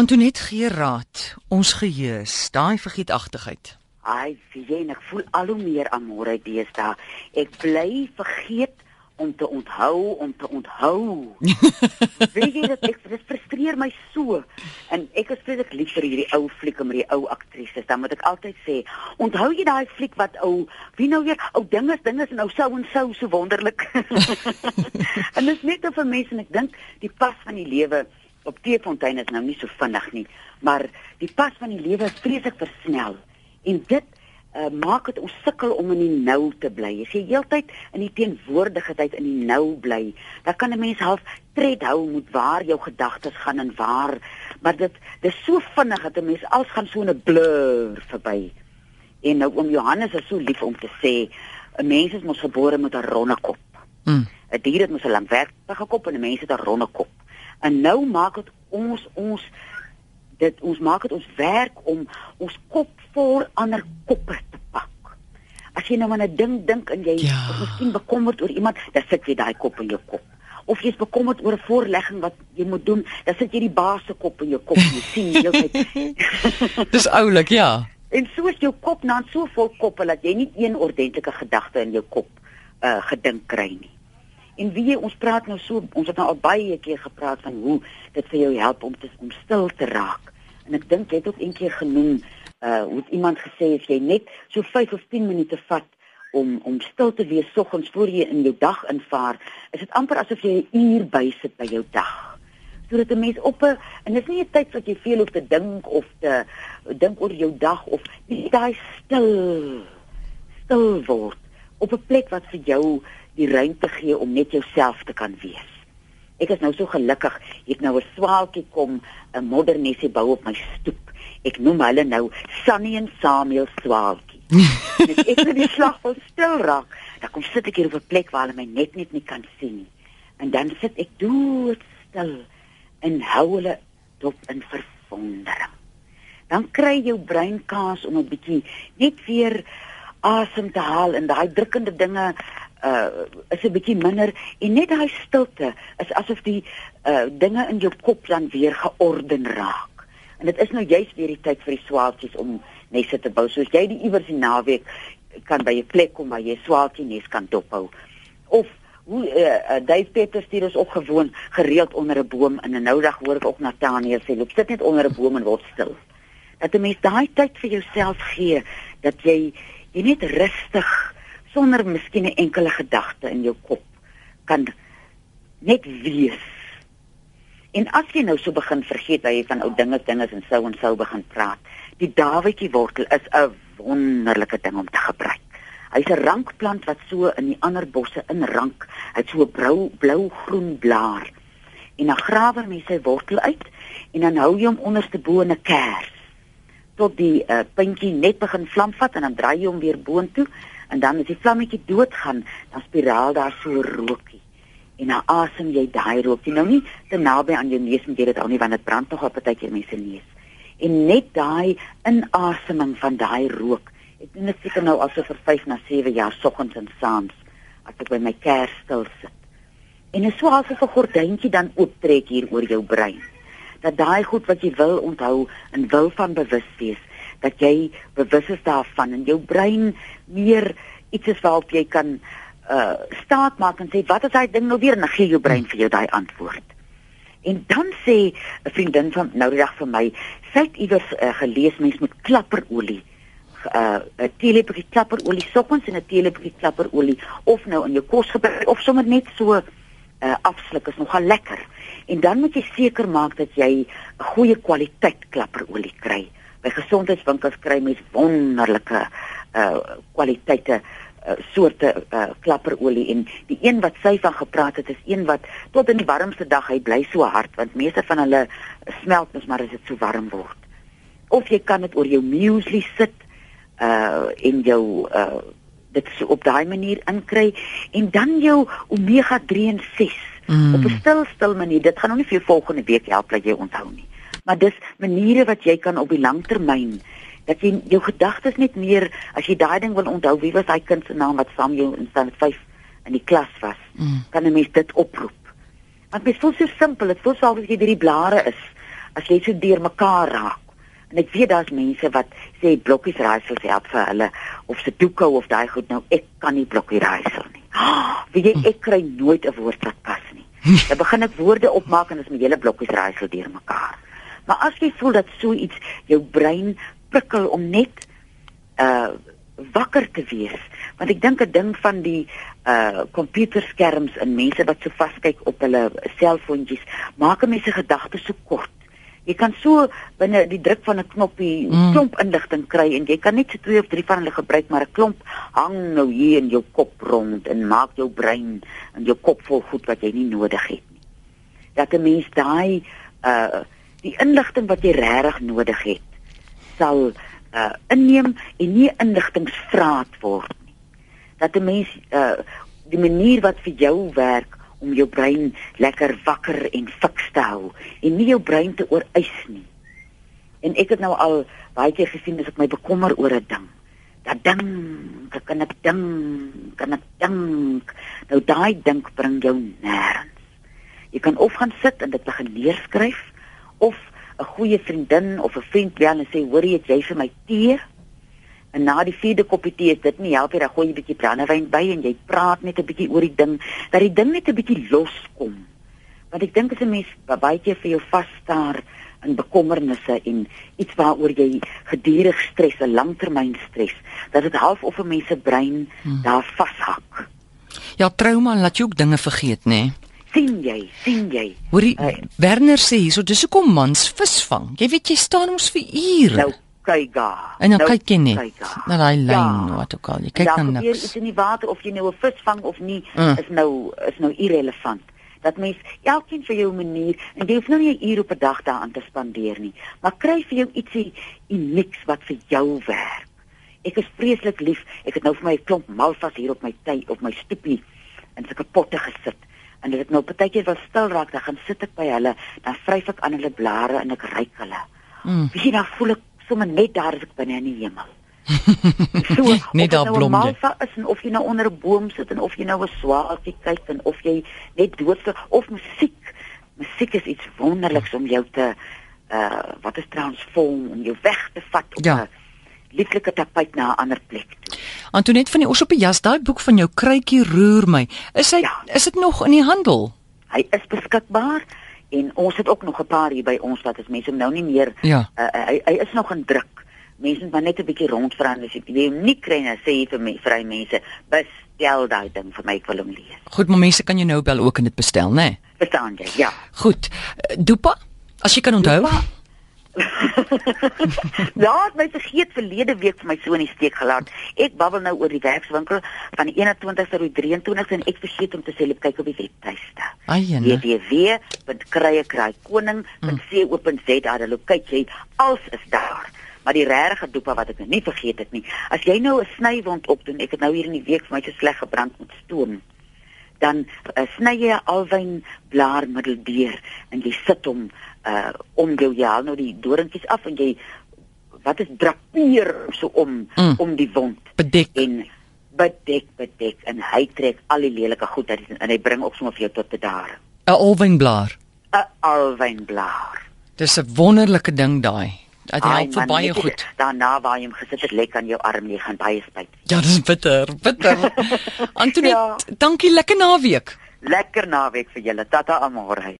Antonet gee raad, ons geheue, daai vergeetachtigheid. Ai, sien ek voel al hoe meer aan môre deesdae. Ek bly vergeet om te onthou, om te onthou. Weet jy dat ek dit frustreer my so. En ek is vreeslik lief vir hierdie ou flieke met die ou aktrises. Dan moet ek altyd sê, onthou jy daai fliek wat ou, wie nou weer, ou dinge, dinge is nou sou en sou so wonderlik. en dit is net vir mense en ek dink die pas van die lewe op Teefontein is nou nie so vinnig nie, maar die pas van die lewe is vreeslik versnel. En dit uh, maak dit ons sukkel om in die nou te bly. As jy heeltyd in die teenwoordige tyd in die nou bly, dan kan 'n mens half tred hou met waar jou gedagtes gaan en waar, maar dit dis so vinnig dat 'n mens als gaan so 'n blur verby. En nou oom Johannes is so lief om te sê, 'n mens is mos gebore met 'n ronde kop. Mm. 'n Dier het mos 'n langwerpige kop en 'n mens het 'n ronde kop. En nou maak dit ons ons dit ons maak dit ons werk om ons kop voor ander koppe te pak. As jy nou aan 'n ding dink en jy Ja. is miskien bekommerd oor iemand, dan sit jy daai kop in jou kop. Of jy's bekommerd oor 'n voorlegging wat jy moet doen, dan sit jy die baas se kop in jou kop. Jy sien heeltyd. Dis oulik, ja. en so is jou kop nou so vol koppe dat jy nie een ordentlike gedagte in jou kop uh gedink kry nie. En wie jy, ons praat nou so, ons het nou al baie keer gepraat van hoe dit vir jou help om te om stil te raak. En ek dink jy het ook een keer genoem uh hoe het iemand gesê as jy net so 5 of 10 minute vat om om stil te wees soggens voor jy in jou dag invaar, is dit amper asof jy 'n uur bysit by jou dag. Sodat 'n mens op 'n en dis nie 'n tyd wat jy veel hoef te dink of te dink oor jou dag of net daai stil stil word op 'n plek wat vir jou die ruimte gee om net jouself te kan wees. Ek is nou so gelukkig, ek het nou 'n swaaltjie kom 'n modernesie bou op my stoep. Ek noem hulle nou Sunny en Samuel swaaltjie. ek in die slag wil stil raak, dan kom sit ek hier op 'n plek waar hulle my net net nie kan sien nie. En dan sit ek doodstil en hou hulle dop in verwondering. Dan kry jou brein kans om 'n bietjie net weer asem te haal en daai drukkende dinge uh is 'n bietjie minder en net daai stilte is asof die uh dinge in jou kop dan weer georden raak. En dit is nou juist weer die tyd vir die swaaltjies om nesse te bou. Soos jy die iewers die naweek kan by 'n plek kom waar jy swaaltjie nes kan dophou. Of hoe uh, uh, Dave Peter stuur ons opgewoon gereeld onder 'n boom en 'n nou dag hoor ek ook Nathaniel sê loop sit net onder 'n boom en word stil. Dat 'n mens daai tyd vir jouself gee dat jy jy net rustig sonder miskien 'n enkele gedagte in jou kop kan net wees. En as jy nou so begin vergeet dat jy van ou dinge dinge en sou en sou begin praat, die Dawietjie wortel is 'n wonderlike ding om te gebruik. Hy's 'n rankplant wat so in die ander bosse inrank. Hy't so 'n blou blou-groen blaar. En dan grawe mense sy wortel uit en dan hou jy hom onderste bo in 'n kers tot die uh, puntjie net begin vlam vat en dan draai jy hom weer boontoe en dan as die vlammetjie doodgaan, dan spiraal daar so rookie. En dan asem jy daai rookie nou nie te naby aan jou neus moet jy dit hou nie want dit brand nog op tydjie mense neus. En net daai inaseming van daai rook. Ek doen dit seker nou al so vir 5 na 7 jaar soggens en saans as ek by my kers stil sit. En is so asof 'n gordyntjie dan ooptrek hier oor jou brein. Dat daai goed wat jy wil onthou en wil van bewus wees, dat jy bewus is daarvan en jou brein meer iets is waarop jy kan uh staat maak en sê wat is daai ding nou weer en dan gee jou brein vir jou daai antwoord. En dan sê 'n vriendin van nou die dag vir my, sy het iewers uh, gelees mens moet klapperolie uh 'n teelepeltjie klapperolie soggens en 'n teelepeltjie klapperolie of nou in jou kos gebruik of sommer net so uh afsluk is nogal lekker. En dan moet jy seker maak dat jy 'n goeie kwaliteit klapperolie kry. By gesondheidswinkels kry mens wonderlike uh kwaliteite uh, soorte uh, klapperolie en die een wat sy van gepraat het is een wat tot in die warmste dag hy bly so hard want meeste van hulle smelt mos maar as dit so warm word. Of jy kan dit oor jou muesli sit uh en jou uh dit so op daai manier inkry en dan jou omega 3 en 6 Mm. op 'n stil stil manier. Dit gaan nog nie vir jou volgende week help dat jy onthou nie. Maar dis maniere wat jy kan op die langtermyn dat jy jou gedagtes net meer as jy daai ding wil onthou, wie was daai kind se naam wat saam jou in stand 5 in die klas was, Mm. kan 'n mens dit oproep. Want dit voel so simpel, dit voel so asof jy deur die blare is as jy so deur mekaar raak. En ek weet daar's mense wat sê blokkies raaisels help vir hulle of se doeke of daai goed nou ek kan nie blokkie raaisel nie. Wie jy ek kry nooit 'n woord wat pas nie. Dan begin ek woorde opmaak en as my hele blokkies raaisel deur mekaar. Maar as jy voel dat so iets jou brein prikkel om net uh wakker te wees want ek dink 'n ding van die uh komputerskerms en mense wat so vaskyk op hulle selfoontjies maak mense gedagtes so kort jy kan so binne die druk van 'n knoppie mm. klomp inligting kry en jy kan net so twee of drie van hulle gebruik maar 'n klomp hang nou hier in jou kop rond en maak jou brein en jou kop vol goed wat jy nie nodig het nie dat 'n mens daai uh die inligting wat jy regtig nodig het sal uh inneem en nie inligtingsvraat word nie. Dat 'n mens uh die manier wat vir jou werk om jou brein lekker wakker en fiks te hou en nie jou brein te oorwys nie. En ek het nou al baie keer gesien as ek my bekommer oor 'n ding. Dat ding, ek kan ek ding, kan ek dink. Nou daai dink bring jou nêrens. Jy kan of gaan sit en dit begin neerskryf of 'n goeie vriendin of 'n vriend bel en sê hoor jy het jy vir my tee? En na die vierde koppie tee is dit nie help jy dan gooi jy 'n bietjie brandewyn by en jy praat net 'n bietjie oor die ding dat die ding net 'n bietjie loskom. Want ek dink as 'n mens baie keer vir jou vasstaar in bekommernisse en iets waaroor jy gedurig stres, 'n langtermyn stres, dat dit half of 'n mens se brein hmm. daar vashak. Ja, trauma laat jou ook dinge vergeet, nê? Nee sien jy, sien jy. Hoorie, uh, Werner sê hierso dis hoekom mans visvang. Jy weet jy staan ons vir ure. Nou kyk ga. En dan nou, kyk jy net na daai lyn ja. wat ook al. Jy kyk dan niks. Daar is in die water of jy nou 'n vis vang of nie, uh. is nou is nou irrelevant. Dat mens elkeen vir jou manier en jy hoef nou nie 'n uur op 'n dag daaraan te spandeer nie, maar kry vir jou ietsie unieks wat vir jou werk. Ek is vreeslik lief. Ek het nou vir my 'n klomp malvas hier op my tyd op my stoepie in sulke potte gesit en as ek nou partykeer wil stil raak, dan gaan sit ek by hulle, dan vryf ek aan hulle blare en ek ryk hulle. Mm. Wie dan voel ek sommer net daar as ek binne in die hemel. so, net daar nou blomde. Is en of jy nou onder 'n boom sit en of jy nou 'n swaartjie kyk en of jy net doodse of musiek. Musiek is iets wonderliks om jou te uh wat is transform om jou weg te vat op 'n ja. lieflike tapuit na 'n ander plek toe. Antoinette van die Os op die jas, daai boek van jou kruitjie roer my. Is hy ja. is dit nog in die handel? Hy is beskikbaar en ons het ook nog 'n paar hier by ons wat as mense hom nou nie meer ja. uh, hy hy is nog in druk. Mense moet net 'n bietjie rondverander as jy hom nie kry nie, sê jy vir my vrye mense, bestel daai ding vir my ek wil hom lees. Goed, maar mense kan jou nou bel ook en dit bestel, né? Nee? Verstaan jy? Ja. Goed. Uh, Dopa, as jy kan onthou. Dopa? ja, my vergeet verlede week vir my so in die steek gelaat. Ek babbel nou oor die werkswinkel van die 21ste tot die 23ste en ek vergeet om te sê kyk op die webtuiste. www.kryekraaikoning.co.za loop kyk jy alles is daar. Maar die regte dopa wat ek nou nie vergeet het nie. As jy nou 'n snywond opdoen, ek het nou hier in die week vir my so sleg gebrand met stoom dan uh, sny jy 'n alwyn blaarmiddel deur en jy sit hom uh om jou jy haal nou die dorentjies af en jy wat is drapeer so om mm. om die wond. Bedek. En bedek bedek en hy trek al die lelike goed uit en hy bring ook sommer vir jou tot bedare. 'n alwynblaar. 'n alwynblaar. Dis 'n wonderlike ding daai Dit help vir baie goed. Daarna waar jy hom gesit het, lek aan jou arm, jy gaan baie spyt. Ja, dis bitter, bitter. Antoinette, ja. dankie lekker naweek. Lekker naweek vir julle. Tata amore.